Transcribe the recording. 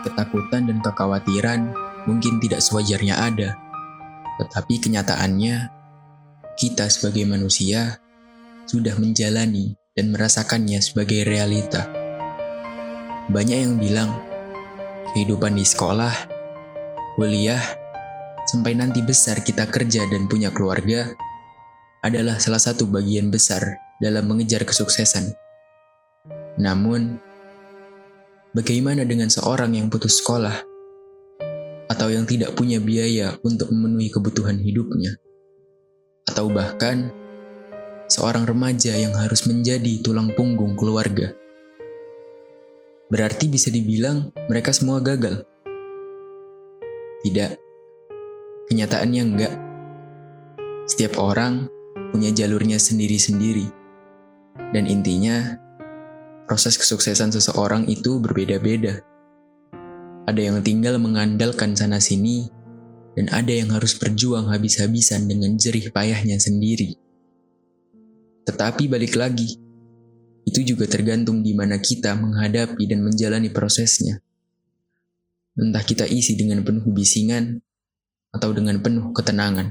Ketakutan dan kekhawatiran mungkin tidak sewajarnya ada, tetapi kenyataannya kita sebagai manusia sudah menjalani dan merasakannya sebagai realita. Banyak yang bilang kehidupan di sekolah, kuliah, sampai nanti besar kita kerja dan punya keluarga adalah salah satu bagian besar dalam mengejar kesuksesan. Namun, bagaimana dengan seorang yang putus sekolah atau yang tidak punya biaya untuk memenuhi kebutuhan hidupnya? Atau bahkan seorang remaja yang harus menjadi tulang punggung keluarga? Berarti bisa dibilang mereka semua gagal. Tidak, kenyataannya enggak. Setiap orang punya jalurnya sendiri-sendiri. Dan intinya, proses kesuksesan seseorang itu berbeda-beda. Ada yang tinggal mengandalkan sana-sini, dan ada yang harus berjuang habis-habisan dengan jerih payahnya sendiri. Tetapi balik lagi, itu juga tergantung di mana kita menghadapi dan menjalani prosesnya. Entah kita isi dengan penuh bisingan atau dengan penuh ketenangan.